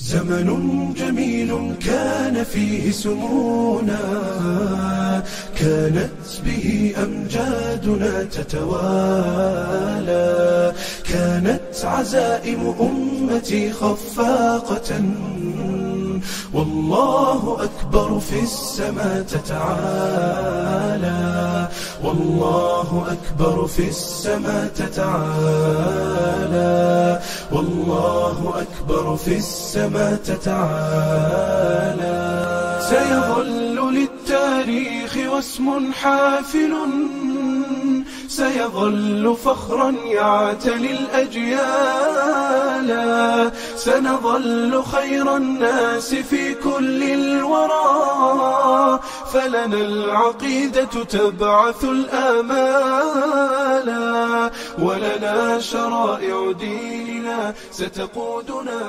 زمن جميل كان فيه سمونا كانت به أمجادنا تتوالى كانت عزائم أمتي خفاقة والله أكبر في السماء تتعالى والله أكبر في السماء تتعالى والله أكبر في السماء تتعالى سيظل للتاريخ واسم حافل سيظل فخرا يعتلي الأجيال سنظل خير الناس في كل الورى فلنا العقيدة تبعث الآمال ولنا شرائع ديننا ستقودنا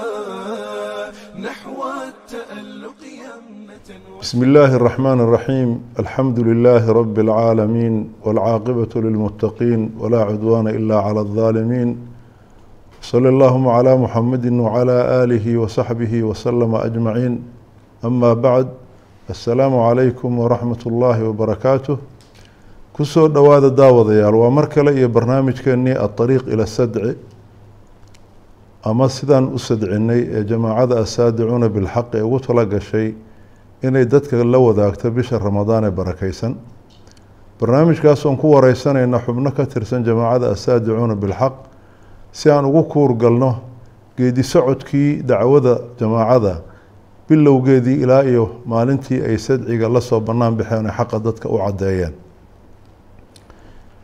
نحو التألق يمة بسم الله الرحمن الرحيم الحمد لله رب العالمين والعاقبة للمتقين ولا عدوان إلا على الظالمين صلى اللهم على محمد وعلى آله وصحبه وسلم أجمعين أما بعد assalaamu calaykum waraxmat ullaahi wabarakaatuh ku soo dhowaada daawadayaal waa mar kale iyo barnaamijkeennii aariiq ila sadci. Ama sidaan u sadcinay ee jamaacada asaadicuuna bilxaq ee ugu tala gashay inay dadka la wadaagto bisha ramadaan ee barakaysan. Barnaamijkaas oon ku wareysanayna xubno ka tirsan jamaacada asaadicuuna bilxaq. Si aan ugu kuurgalno geedi socodkii dacwada jamaacada bilowgeedii ilaa iyo maalintii ay sadciga la soo bannaan baxeen ay xaqa dadka u caddeeyeen.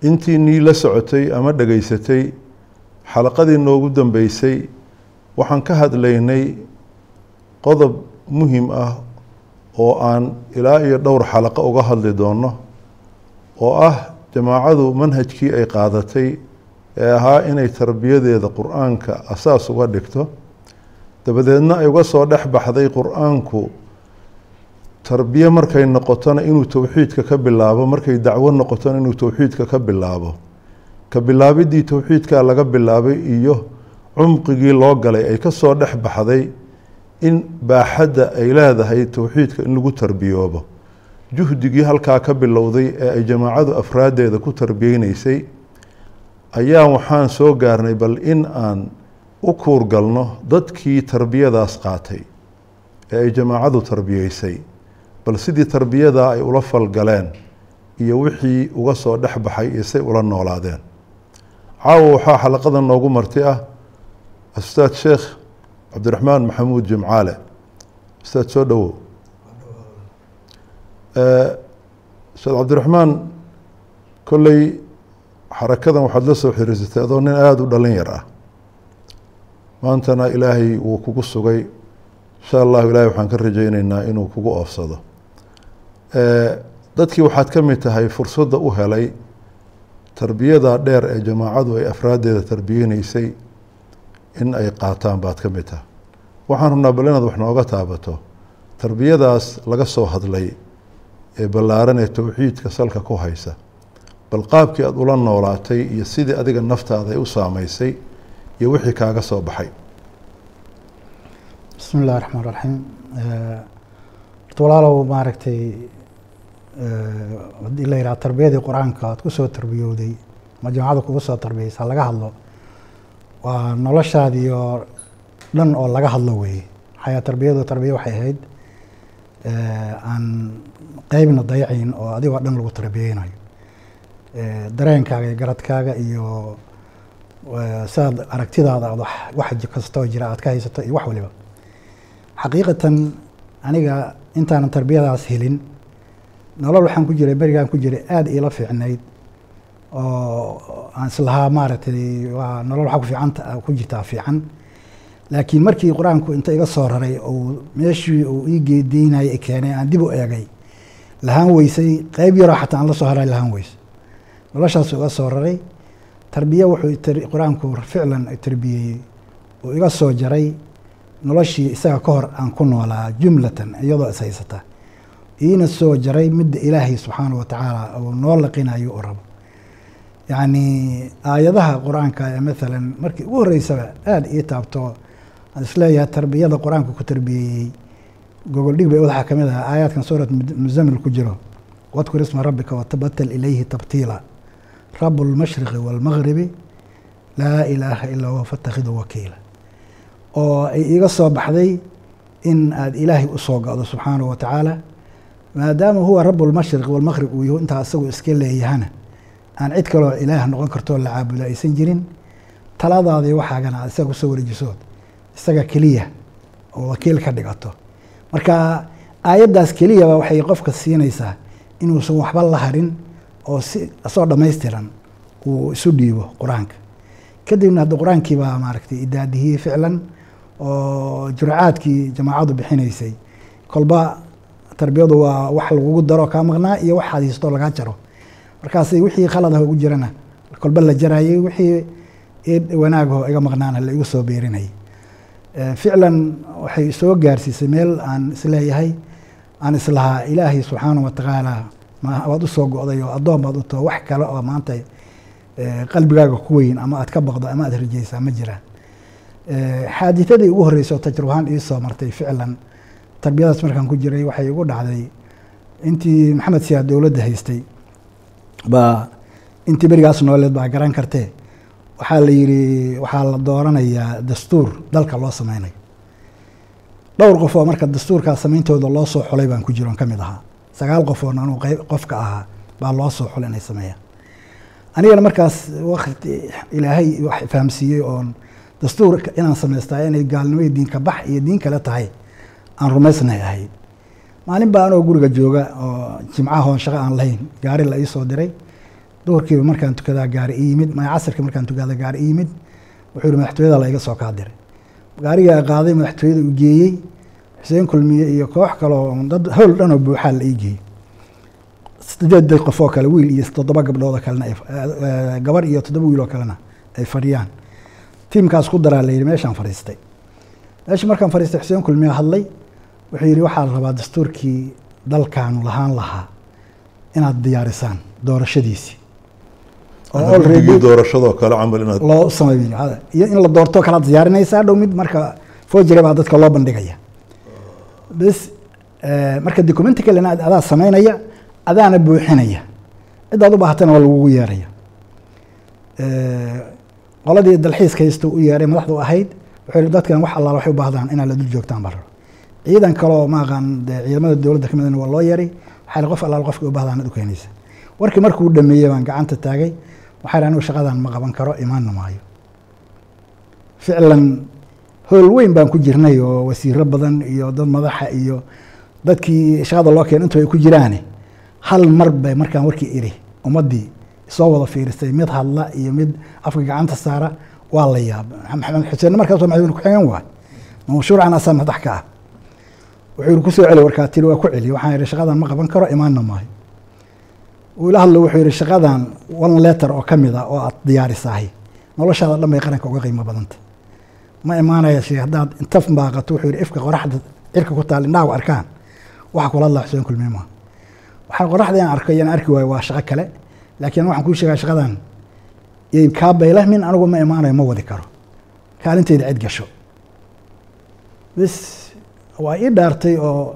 Intiinii la socotay ama dhegeysatay xalaqadii noogu dambeysay waxaan ka hadlaynay qodob muhiim ah oo aan ilaa iyo dhowr xalaqo uga hadli doono oo ah jamaacadu manhajkii ay qaadatay ee ahaa inay tarbiyadeeda qur'aanka asaas uga dhigto dabadeedna ay uga soo dhex baxday qur'aanku. Tarbiye markay noqotona inuu towxiidka ka bilaabo markay dacwo noqotona inuu towxiidka ka bilaabo. Ka bilaabidii towxiidka laga bilaabay iyo cumqigii loo galay ay ka soo dhex baxday in baaxadda ay leedahay towxiidka in lagu tarbiyoobo. Juhdigii halkaa ka bilowday ee ay jamaacadu afraaddeeda ku tarbiyeyneysay ayaa waxaan soo gaarnay bal in aan u kuurgalno dadkii tarbiyadaas qaatay ee ay jamaacadu tarbiyeysay bal sidii tarbiyadaa ay ula falgaleen iyo wixii uga soo dhex baxay iyo say ula noolaadeen. Caawa waxaa xalaqada noogu marti ah ustaad sheekh cabdiraxmaan maxamuud jimcaale. Ustaad soo dhowow. Ustaad cabdiraxmaan kolley xarakadan waxaad la soo xiriirsatay adoo nin aada u dhalin yar ah maantana ilaahay wuu kugu sugay. Insha allahu ilahay waxaan ka rajeyneynaa inuu kugu oofsado. Dadkii waxaad ka mid tahay fursadda u helay tarbiyada dheer ee jamaacadu ay afraaddeeda tarbiyeyneysay in ay qaataan baad ka mid tahay. Waxaan rabnaa bal inaad wax nooga taabato. Tarbiyadaas laga soo hadlay ee ballaaran ee towxiidka salka ku haysa. Bal qaabkii aada ula noolaatay iyo sidii adiga naftaada ay u saameysay iyo wixii kaaga soo baxay. Bismi illahi raxmaan raxiim horta walaalow maaragtay haddii la yidhaha tarbiyadii qur'aanka aad ku soo tarbiyowday ama jamacada kugu soo tarbiyeysa laga hadlo waa noloshaadii oo dhan oo laga hadlo weeye. Maxaa tarbiyadu tarbiya waxay ahayd aan qeybna dayacayn oo adigoo dhan lagu tarbiyeynayo dareenkaaga iyo garadkaaga iyo sidaad aragtidaada aad wax kastoo jira aad ka haysato iyo wax waliba xaqiiqatan aniga intaanan tarbiyadaas helin nolol waxaan ku jiray berigaan ku jiray aada iila fiicnayd oo aan islahaa maaragtay nolol waxaa ku fiicanta ku jirtaa fiican laakiin markii qur'aanku inta iga soo raray ou meeshii uu ii geedeynayay keenay aan dib u eegay lahaan weysay qeyb yaroo xataa aan la soo haray lahaan weysay noloshaasu iga soo raray tarbiye wuxuu qur'aanku ficlan tarbiyeeyey uu iga soo jaray noloshii isaga ka hor aan ku noolaa jumlatan iyadoo is haysata. Iina soo jaray midda ilaahay subxaana wa tacaala uu noo laqinayo u rabo. Yacni aayadaha qur'aanka ee maalan markii ugu horreysaba aada ii taabto aan is leeyahay tarbiyada qur'aanka ku tarbiyeeyey gogol dhig bay waxaa ka mid aayaadkan suurat musamil ku jiro. Wadkur isma rabbika watabatal ilayhi tabtiila rabu lmashriqi waalmagribi laa ilaaha ilaa huwa fatakhidu wakiila oo ay iga soo baxday in aad ilaahay u soo go'do subxaanahu wa tacaala maadaama huwa rabu lmashriq waalmaqrib uu yahu intaa isagu iska leeyahana aan cid kaloo ilaah noqon kartoo la caabudo aysan jirin taladaadii waxaagana aad isaga ku soo wareejisood isaga keliya oo wakiil ka dhigato marka aayaddaas keliyaba waxay qofka siinaysaa inuusan waxba la harin oo si asoo dhammaystiran uu isu dhiibo qur'aanka. Kadibna hadda qur'aankii baa maaragtay idaadihiyey ficlan oo juracaadkii jamaacadu bixinaysay kolba tarbiyadu waa wax lagugu daro kaa maqnaa iyo wax hadiisto lagaa jaro. Markaasay wixii khaladaho ugu jirana kolba la jarayay wixii wanaagaho iga maqnaana la igu soo beerinayay ficlan waxay soo gaarsiisay meel aan is leeyahay aan islahaa ilaahay subxaana wa tacaala waad u soo go'day oo addoon baad u wax kale oo maanta qalbigaaga ku weyn ama aad ka baqdo ama aad rajaysaa ma jiraan xaaditadii ugu horreysay oo tajrubahaan ii soo martay ficlan tarbiyadaas markaan ku jiray waxay igu dhacday intii maxamed siyaad dowladda haystay baa intii berigaas nooleed baa garan kartee waxaa la yidhi waxaa la dooranayaa dastuur dalka loo sameynayo dhowr qof oo marka dastuurkaa sameyntooda loo soo xulay baan ku jiroon ka mid ahaa sagaal qof oon anuu qofka ahaa baa loo soo xulay inay sameeyaan. Anigana markaas wakti ilaahay wax fahamsiiyey oon dastuur inaan samaystaa inay gaalnimada diinka bax iyo diin kale tahay aan rumaysnay ahayd. Maalin baa anoo guriga jooga oo jimcahoon shaqo aan lahayn gaari la ii soo diray. Duhurkiiba markaan tukadaa gaari i yimid ma casirka markaan tukada gaari i yimid wuxuu yihi madaxtooyada la iga soo kaa diray gaarigaa qaaday madaxtooyada u geeyey xuseen kulmiye iyo koox kale oo dad howl dhan oo buuxaa la ii geeyey sideed qof oo kale wiil iyo toddoba gabdhood oo kalena gabar iyo toddoba wiil oo kalena ay fadhiyaan. Tiimkaas ku daraa la yidhi meeshaan fadhiistay. Meeshii markaan fadhiistay xuseen kulmiye hadlay wuxuu yidhi waxaa la rabaa dastuurkii dalkaanu lahaan lahaa inaad diyaarisaan doorashadiisii doorashadoo kale camal inaad loo iyo in la doorto kala diyaarinaysaa dhow mid marka foojire baa dadka loo bandhigaya bs marka documenti kalena adaa sameynaya adaana buuxinaya. Cidaad u baahatana waa lagugu yeeraya qoladii dalxiiska haysta u yeeray madaxdu ahayd wuxuu yihi dadkan wax allaal waxay u baahdaan inaad la dul joogtaan baa ciidan kaloo maaqaan ciidamada dowladda ka midna waa loo yeeray waxaa yihi qof allaal qofka u bahdaan ad u keenaysa warkii markuu dhameeyey baan gacanta taagay waxaa yihi anigu shaqadan ma qaban karo imaanna maayo. Ficlan howl weyn baan ku jirnay oo wasiiro badan iyo dad madaxa iyo dadkii shaqada loo keen intu ay ku jiraane hal mar bay markaan warkii iri ummaddii soo wada fiiristay mid hadla iyo mid afka gacanta saara waa la yaaba maxamed xuseen markaas waa madaxweyne ku-xigeen waay mashruucan asaa madax ka ah. Wuxuu yiri ku soo celi warkaa tiri waa ku celi. Waxaan yihi shaqadan ma qaban karo imaanna maayo uu ila hadlo wuxuu yihi shaqadan one letter oo ka mid a oo aad diyaarisahay. Noloshaada dhan bay qaranka uga qiimo badanta ma imaanaya shay haddaad inta baaqato wuxuu yihi ifka qoraxda cirka ku taal indhaha arkaan. Waxa kula hadlaa xuseen kulmiye waxaan qoraxda inaan arko iyana arki waayo waa shaqo kale laakiin waxaan kuu sheegaa shaqadan yay kaa baylahmin anigu ma imaanayo ma wadi karo. Kaalinteyda cid gasho. Bis waa ii dhaartay oo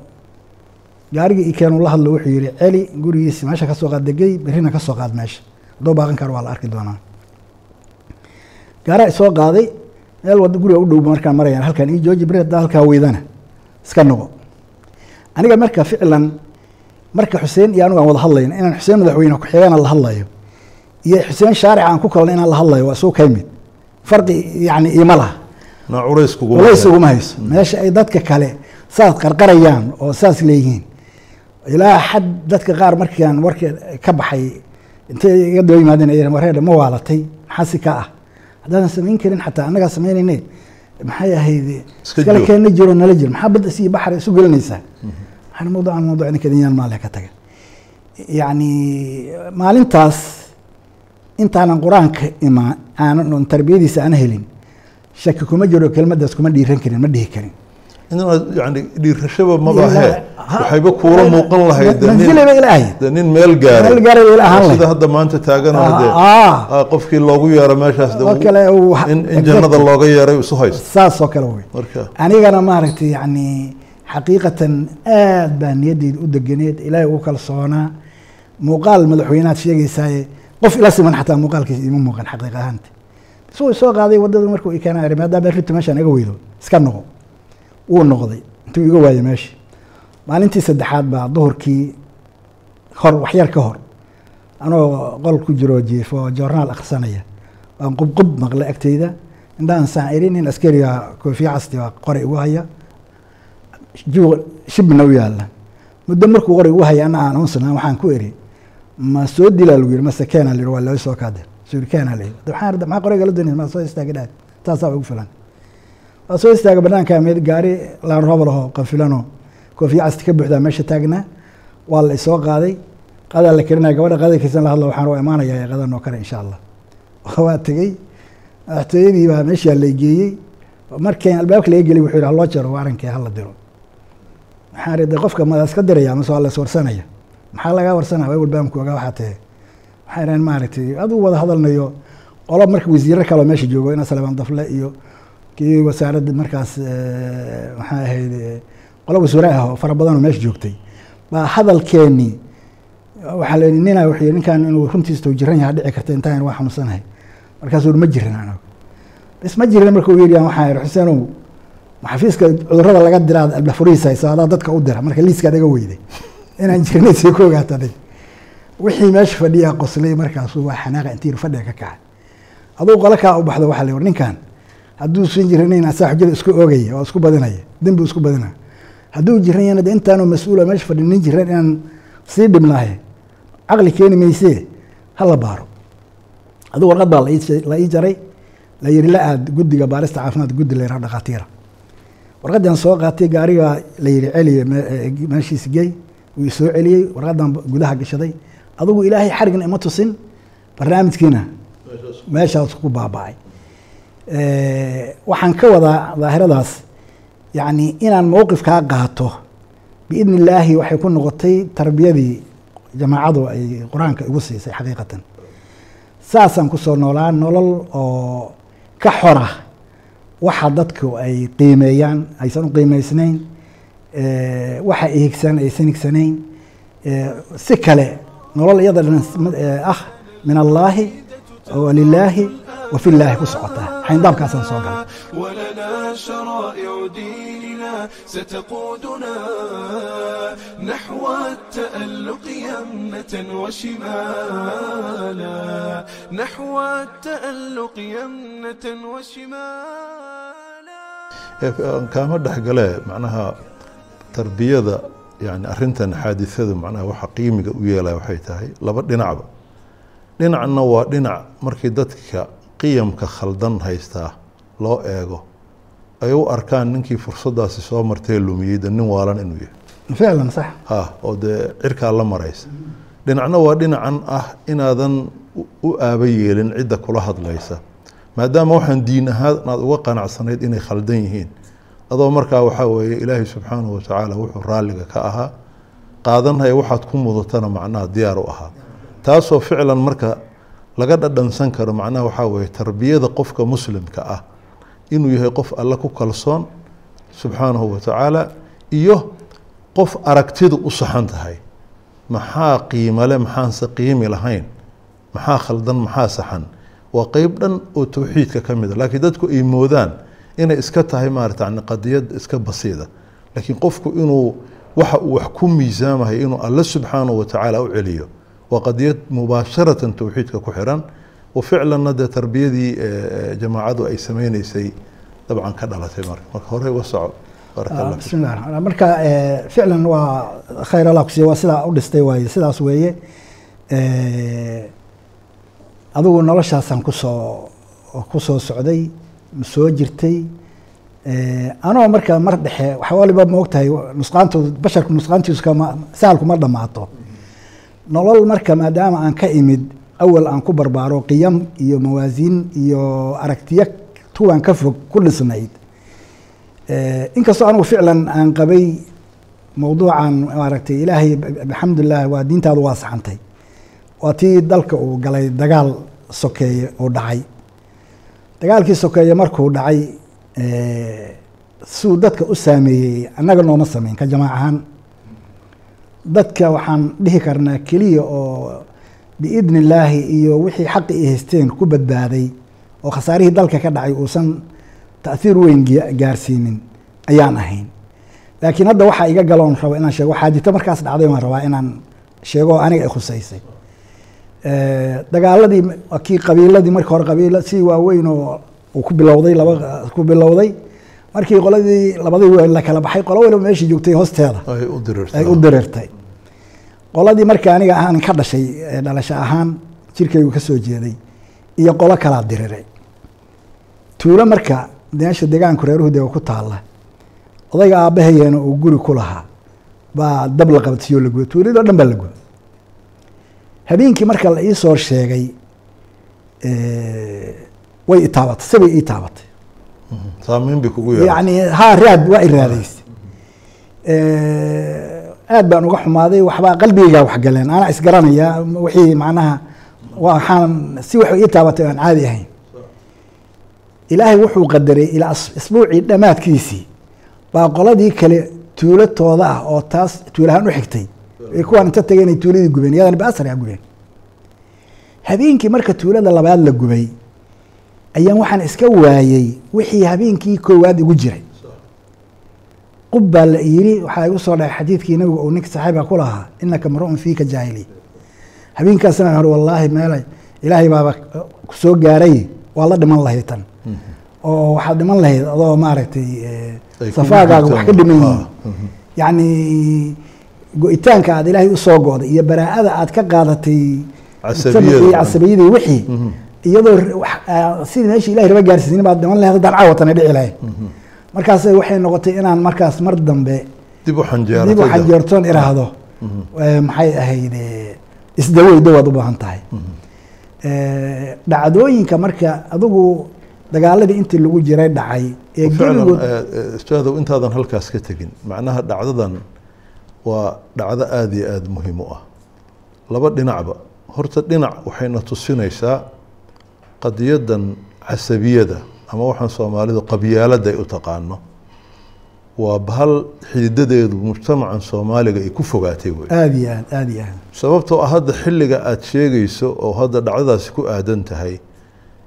gaarigii i keenu la hadlo wuxuu yihi celi gurigiisi meesha ka soo qaad degey berrina ka soo qaad meesha. Hadduu baaqan karo waa la arki doonaa. Gaaraa isoo qaaday meel wada guriga u dhow markaan marayaan halkaan ii jooji beri haddaa halkaa weydana. Iska noqo. Aniga marka ficlan marka xuseen iyo anigu aan wada hadlayno inaan xuseen madaxweyne ku-xigeenna la hadlayo iyo xuseen shaaric aan ku kalno inaan la hadlayo waa isuu ka yimid farqi yani iima laha culays uguma hayso. Meesha ay dadka kale saas qarqarayaan oo saas leeyihiin. Ilaa xad dadka qaar markaan warka ka baxay intay iga daba yimaadeen ay wareedha ma waalatay. Maxaa si ka ah haddaadan samayn karin xataa annagaa samaynayne maxay ahayd? Iskale keenna jiro. nala jiro. Maxaa badda si baxar isu gelinaysaa? Waxaan mawduucan mawduuc ninka dinyaan maale ka taga. Yacni maalintaas intaanan qur'aanka imaan aanan tarbiyadiisa aan helin shaki kuma jiro kelmaddaas kuma dhiiran karin ma dhihi karin yani dhiirashaba maba Ilaa- ahee ha- waxayba kuula muuqan lahayd nin- meel gaaray sida hadda maanta taaganoo de ah, qofkii loogu yeero meeshaas de oo uu- kale uu- in in jannada looga yeeray isu haysto saas oo kale wey anigana maaragtay yani xaqiiqatan aad baa niyadeyda u deganeed ilaahay ugu kalsoonaa muuqaal madaxweynead sheegaysaaye qof ila siman xataa muuqaalkiisa ima muuqan xaqiiq ahaanta isagoo soo qaaday waddada markuu i keena maadaama ribta meeshaan iga weydo iska noqo wuu noqday. Intuu iga waayey meesha maalintii saddexaad baa duhurkii hor waxyar ka hor. Anoo qol ku jiro jiifo oo joornaal akhrisanaya baan qubqub maqlay agteyda. Indhahan saan iri nin askariga koofiya casti baa qori igu haya. Jiw shibna u yaalla muddo markuu qori igu haya ana aan waxaan ku eri ma soo dilaa lagu yiri mase keena la yiri waa loo soo kaade soo yiri keena la irda maxaa qoriga la doonaysa? Ma soo istaaga dhaad ugu filan soo istaaga banaanka mid gaari laan roob laho qanfilano koofiya casti ka buuxdaa meesha taagnaa waa la isoo qaaday. Qadaa la karinaya gabadha qadaykiisan la hadlo waxaan u imaanayaa qadan oo kale insha allah waa tegey. Madaxtooyadii baa meeshaa la geeyey. Markii albaabka laga geliy wuxuu yidhi haloo jaro waarankii hala diro. Maxaa rida qofka mada diraya mase waa la iswarsanaya maxaa lagaa warsanaya? Waa walbaamku waxaa tahe waxay dhahen maaragtay aduu wada hadalnayo. Qolo marka wasiiro kaloo meesha joogo ina salebaan dafle iyo kii wasaaradda markaas eh, maxaa ahayd eh, qolo wasuure ah oo fara badanoo meesha joogtay. Baa hadalkeenii waxaa la yidhi nina wuxuu yidhi ninkan inuu runtiista uu jiran yahay dhici karta intaan waa xanuunsanahay. Markaasuu ma jirin anagu bas ma jirin marka uu yidhi waxaa yidhi xuseenow maxafiiska cudurrada laga diraad albafurihiisa hayso adaa dadka u dira marka liiskaad iga weyday. Inaan jirnay sii ku ogaataday wixii meesha fadhiyaa qoslay markaasuu waa xanaaqa intii fadhiga ka kacay. Aduu qolo kaa u baxdo waxaa la yidhi ninkan hadduu san jiranayn asaa xujada isku oogaya oo isku badinaya dembi isku badinaya hadduu jiran yahana de intaanoo mas'uula meesha fadhi nin jiran inaan sii dhibnaahe caqli keeni maysee hala baaro. Aduu warqad baa la ii- jaray la yidhi la aad guddiga baarista caafimaad guddi la yidhaha dhakhaatiira warqaddan soo qaatay gaarigaa la yidhi celiye eh, meeshiisa gey wuu soo celiyey warqaddan gudaha gashaday adigu ilaahay xarigna ima tusin barnaamijkiina meeshaas ku baaba'ay waxaan ka wadaa daahiradaas yacni inaan mowqifkaa qaato biidni illaahi waxay ku noqotay tarbiyadii jamaacadu ay qur'aanka igu siisay xaqiiqatan. Saasaan ku soo noolaa nolol oo ka xora waxa dadku ay qiimeeyaan aysan u qiimeysnayn eh, waxa ay higsan aysan higsanayn eh, si kale nolol iyada eh, ah min allaahi walilaahi wa fillaahi ku socota xayndaabkaasaan soo galay ولنا شرائع ديننا ستقودنا نحو التألق يمنة وشمالا نحو التألق يمنة وشمالا Ee, aan kaama dhexgale macnaha tarbiyada yani arintan xaadisada macnaha waxa qiimiga u yeelaya waxay tahay laba dhinacba dhinacna waa dhinac markii dadka qiyamka khaldan haystaa loo eego ay u arkaan ninkii fursadaasi soo martee lumiyey de nin waalan inuu yahay. Ficlan sax. Ha oo dee cirkaa la maraysa. Dhinacna waa dhinacan ah inaadan u- u aaba yeelin cidda kula hadlaysa. Maadaama waxaan diin ahaan aad uga qanacsanayd inay khaldan yihiin. Adoo markaa waxaa weeye ilaahay subxaanahu watacaala wuxuu raalliga ka ahaa qaadanhaya waxaad ku mudatana macnaha diyaar u ahaa. Taasoo ficlan marka laga dhadhansan karo macnaha waxaa weeye tarbiyada qofka muslimka ah inuu yahay qof alle ku kalsoon subxaanahu watacaala iyo qof aragtidu u saxan tahay. Maxaa qiimale maxaanse qiimi lahayn? Maxaa khaldan maxaa saxan? Waa qeyb dhan oo towxiidka ka mid a laakiin dadku ay moodaan inay iska tahay maarata yani qadiyad iska basiida. Laakiin qofku inuu waxa uu wax ku miisaamahay inuu alle subxaanahu watacaala u celiyo waa qadiyad mubaasharatan towxiidka ku xiran. oo ficlanna dee tarbiyadii jamaacadu ay sameyneysay dabcan ka dhalatay marka marka hore uga soco baraka allah fiik. bismi llah raxmaan marka eh, ficlan waa khayr allah kusiiya waa sidaa u dhistay waaye sidaas weeye adigu noloshaasaan ku soo ku soo socday soo jirtay anoo marka mar dhexe waxa waliba ma ogtahay nusqaantooda basharku nusqaantiisu ma dhammaato nolol marka maadaama aan ka imid awal aan ku barbaaro qiyam iyo mawaasiin iyo aragtiyo tuwan ka fog ku dhisnayd Eh, inkastoo anigu ficlan aan qabay mawduucan maaragtay ilaahay alxamdulilah waa diintaadu waa saxantay waa tii dalka uu galay dagaal sokeeye uu dhacay. Dagaalkii sokeeye markuu dhacay eh, siduu dadka u saameeyey annaga nooma sameyn ka jamaac ahaan dadka waxaan dhihi karnaa keliya oo biidni illaahi iyo wixii xaqi ay haysteen ku badbaaday oo khasaarihii dalka ka dhacay uusan ta'hiir weyn gaarsiinin ayaan ahayn. Laakiin hadda waxaa iga galoon rabo inaan sheego xaadito markaas dhacday waan rabaa inaan sheego oo aniga ay khusaysay. Eh, dagaaladii kii qabiiladii markii hore qabiila si waaweyn oo uu ku bilowday laba ku bilowday. Markii qoladii labadii la kala baxay qolo waliba meeshii joogtay hoosteeda. Ay u dirirtay ay u dirirtay qoladii marka aniga ahaan ka dhashay dhalasho ahaan jirkaygu ka soo jeeday iyo qolo kalaa diriray. Tuulo marka meesha deegaanku reeruhu dee ku taalla odayga aabbahayeena uu guri ku lahaa baa dab la qabadsiyo la guba tuuladoo dhan baa la guba habeenkii marka la ii soo sheegay way itaabatay sibay ii taabatay. Saameyn bay kugu yani haa raad waa iraadaysay aad baan uga xumaaday waxbaa qalbigaygaa waxgaleen anaa isgaranaya wixii macnaha waxaan si wax ii taabatay aan caadi ahayn. Ilaahay wuxuu qadaray ilaa is- isbuucii dhammaadkiisii baa qoladii kale tuulatooda ah oo taas tuulahaan u xigtay. Kuwaan inta tagay inay tuuladii gubeen iyadana baasar a gubeen. Habeenkii marka tuulada labaad la gubay ayaan waxaan iska waayey wixii habeenkii koowaad igu jiray qub baa la yiri waxaa igu soo dhacay xadiidkii nabiga uu ninka saaxiibka ku lahaa inaka mru'un fiika jaahili. Habeenkaasna uri wallaahi meelay ilaahay baaba ku soo gaaray waa la dhiman lahayd tan. Oo waxaad dhiman lahayd adoo maaragtay eh, safaagaaga wax ka dhiman Ah, yihiin. yacni go-itaanka aad ilaahay u soo go'day iyo baraa'ada aad ka qaadatay iyo casabiyadii wixii iyadoo wax- ah, sidii meeshii ilahay raba gaarsiisnin baad dhiman lahayd haddaan caawatana dhici lahayn markaas waxay noqotay inaan markaas mar dambe dib u xanjeeratay dib waxaan jeertoon iraahdo. Eh, maxay ahayd isdaweyd dawaad u baahan tahay. Eh, dhacdooyinka marka adigu dagaaladii intii lagu jiray dhacay ee ficlan geligood ustaadow intaadan halkaas ka tegin. Macnaha dhacdadan waa dhacdo aada iyo aada muhiim u ah. Laba dhinacba horta dhinac waxayna tusinaysaa qadiyadan casabiyada ama waxaan soomaalidu qabyaalada ay u taqaano. Waa bahal xididadeedu mujtamacan soomaaliga ay ku fogaatay wey aada iyo aad aada iyo aad. Sababtoo ah hadda xilliga aada sheegayso oo hadda dhacdadaasi ku aadan tahay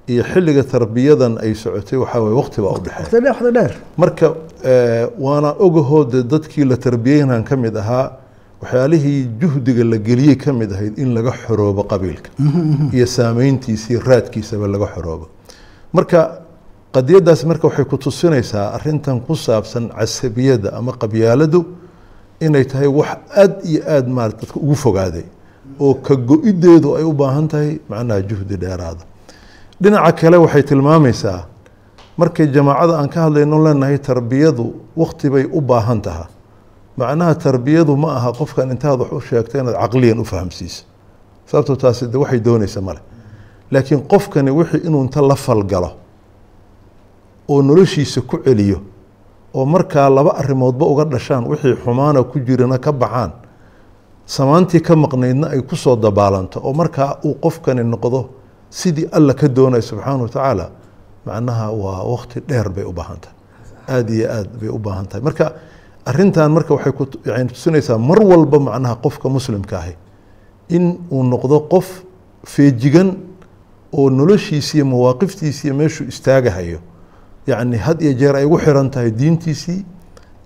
iyo xilliga tarbiyadan ay socotay waxaa weye waqti baa u dhexeeya. waqti dheer waqti dheer. Marka eh, waana ogahoo dadkii la tarbiyeynan ka mid ahaa waxyaalihii juhdiga la geliyey ka mid ahayd in laga xoroobo qabiilka iyo saameyntiisa iyo raadkiisaba laga xoroobo. Marka qadiyadaas marka waxay ku tusinaysaa arintan ku saabsan casabiyada ama qabyaaladu inay tahay wax aad iyo aad maarata dadka ugu fogaaday oo ka go-ideedu ay u baahan tahay macnaha juhdi dheeraada dhinaca kale waxay tilmaamaysaa markay jamaacada aan ka hadlayno leenahay tarbiyadu wakti bay u baahan taha. Macnaha tarbiyadu ma aha qofkan intaad wax u sheegto inaad caqliyan u fahamsiiso sababto taasi de waxay doonaysa male laakiin qofkani wixii inuu inta la falgalo oo noloshiisa ku celiyo oo markaa laba arrimoodba uga dhashaan wixii xumaana ku jirana ka baxaan samaantii ka maqnaydna ay ku soo dabaalanto oo markaa uu qofkani noqdo sidii alla ka doonaya subxaana wa tacaala macnaha waa wakti dheer bay u baahan tahay. Aada iyo aad bay u baahan tahay. Marka arintan marka waxay ku yani tusinaysaa mar walba macnaha qofka muslimka ahi in uu noqdo qof feejigan oo noloshiisi iyo mawaaqiftiisi iyo meeshuu istaagahayo yacni had iyo jeer ay ugu xiran tahay diintiisii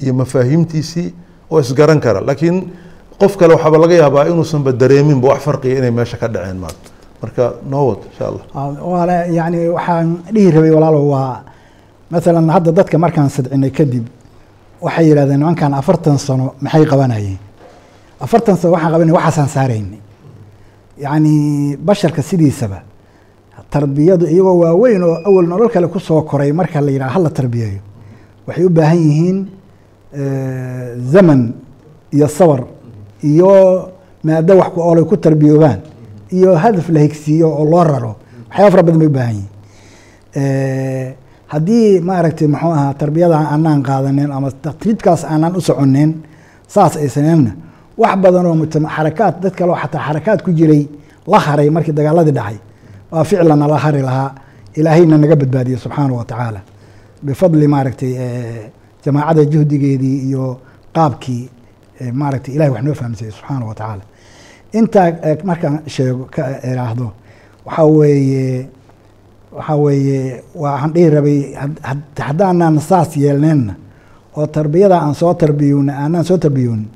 iyo mafaahiimtiisii oo isgaran kara. Laakiin qof kale waxaaba laga yaabaa inuusanba dareeminba wax farqiga inay meesha ka dhaceen maanta. Marka noowad insha allah waana yani waxaan dhihi rabay walaalo waa maalan hadda dadka markaan sadcinay kadib waxay yidhahdeen nimankan afartan sano maxay qabanayeen? Afartan sano waxaan qabanay waxaasaan saaraynay. Yacni basharka sidiisaba tarbiyadu iyagoo waaweyn oo awal nolol kale ku soo koray marka la yidhaha hala tarbiyeeyo. Waxay u baahan yihiin zaman iyo sabar iyo maado wax ku oolay ku tarbiyoobaan iyo hadaf la higsiiyo oo loo raro. Waxyaaba fara badan bay u baahan yihiin. Haddii maaragtay muxuu ahaa tarbiyada aanaan qaadanin ama taqliidkaas aanaan u soconin saas ay saneenna wax badan oo xarakaad dad kale oo xataa xarakaad ku jiray la haray markii dagaaladii dhacay waa ficlana la hari lahaa. Ilaahayna naga badbaadiyey subxaanahu wa tacaala bifadli maaragtay jamaacada juhdigeedii iyo qaabkii maaragtay ilahay wax noo fahamsayey subxaanahu wa tacaala intaa markaan sheego ka iraahdo waxaa weeye waxaa weeye waxaan dhihi rabay haddaanan saas yeelneenna oo tarbiyada aan soo tarbiyowna aanaan soo tarbiyownin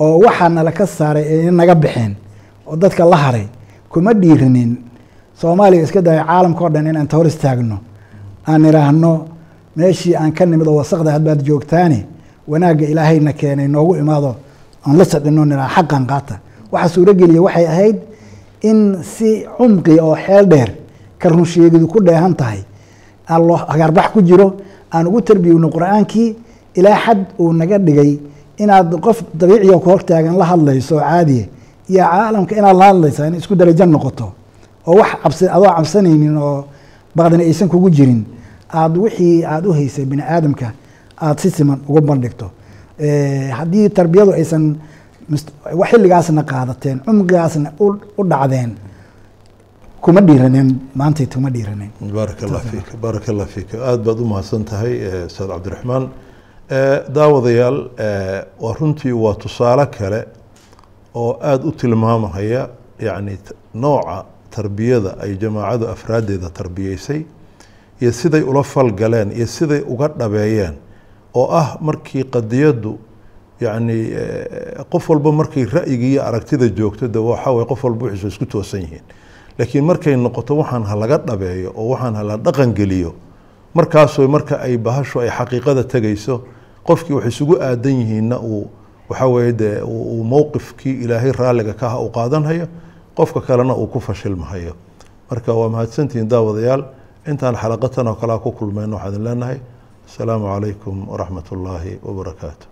oo waxaa nala ka saaray ee naga baxeen oo dadka la haray kuma dhiirinin soomaaliya iska daya caalamka o dhan inaan hor istaagno. Aan idhaahno meeshii aan ka nimid oo wasaqda hadbaad joogtaane wanaagga ilaahayna keenay noogu imaado aan la sadhino nidhaha xaqan qaata. Waxa suurogeliya waxay ahayd in si cumqi oo xeel dheer ka runsheegidu ku dheehan tahay aan loo ku jiro aan ugu tarbiyowno qur'aankii ilaa xad uu naga dhigay inaad qof dabiiciga ku hortaagan la hadlayso caadiya iyo caalamka inaad la hadlaysaa in isku darajo noqoto oo wax adoo cabsanaynin oo baqdina aysan kugu jirin aada wixii aada u haysay bini aadamka aada si siman ugu bandhigto. Haddii tarbiyadu aysan xilligaasna qaadateen cumqigaasna u dhacdeen kuma dhiiraneen maantay kuma dhiiraneen baaraka allah fiik allah fiik. Aada baad u mahadsan tahay ustaad cabdiraxmaan. Daawadayaal waa runtii waa tusaale kale oo aada u tilmaamahaya yacni nooca tarbiyada ay jamaacadu afraaddeeda tarbiyeysay iyo siday ula falgaleen iyo siday uga dhabeeyeen oo ah markii qadiyaddu yacni qof walba markay ra'yiga iyo aragtida joogto de waxaa weye qof walba wixiisu isku toosan yihiin. Laakiin markay noqoto waxaan ha dhabeeyo oo waxaan ha la dhaqan geliyo markaasoo marka ay bahashu ay xaqiiqada tegayso qofkii wax isugu aadan yihiinna uu waxaa weeye dee uu mowqifkii ilaahay raalliga ka uu qaadanhayo qofka kalena uu ku fashilmahayo marka waa mahadsantihiin daawadayaal intaan xalaqatan oo kalea ku kulmayno waxaan idin leenahay. Asalaamu calaykum waraxmat ullaahi wabarakaatu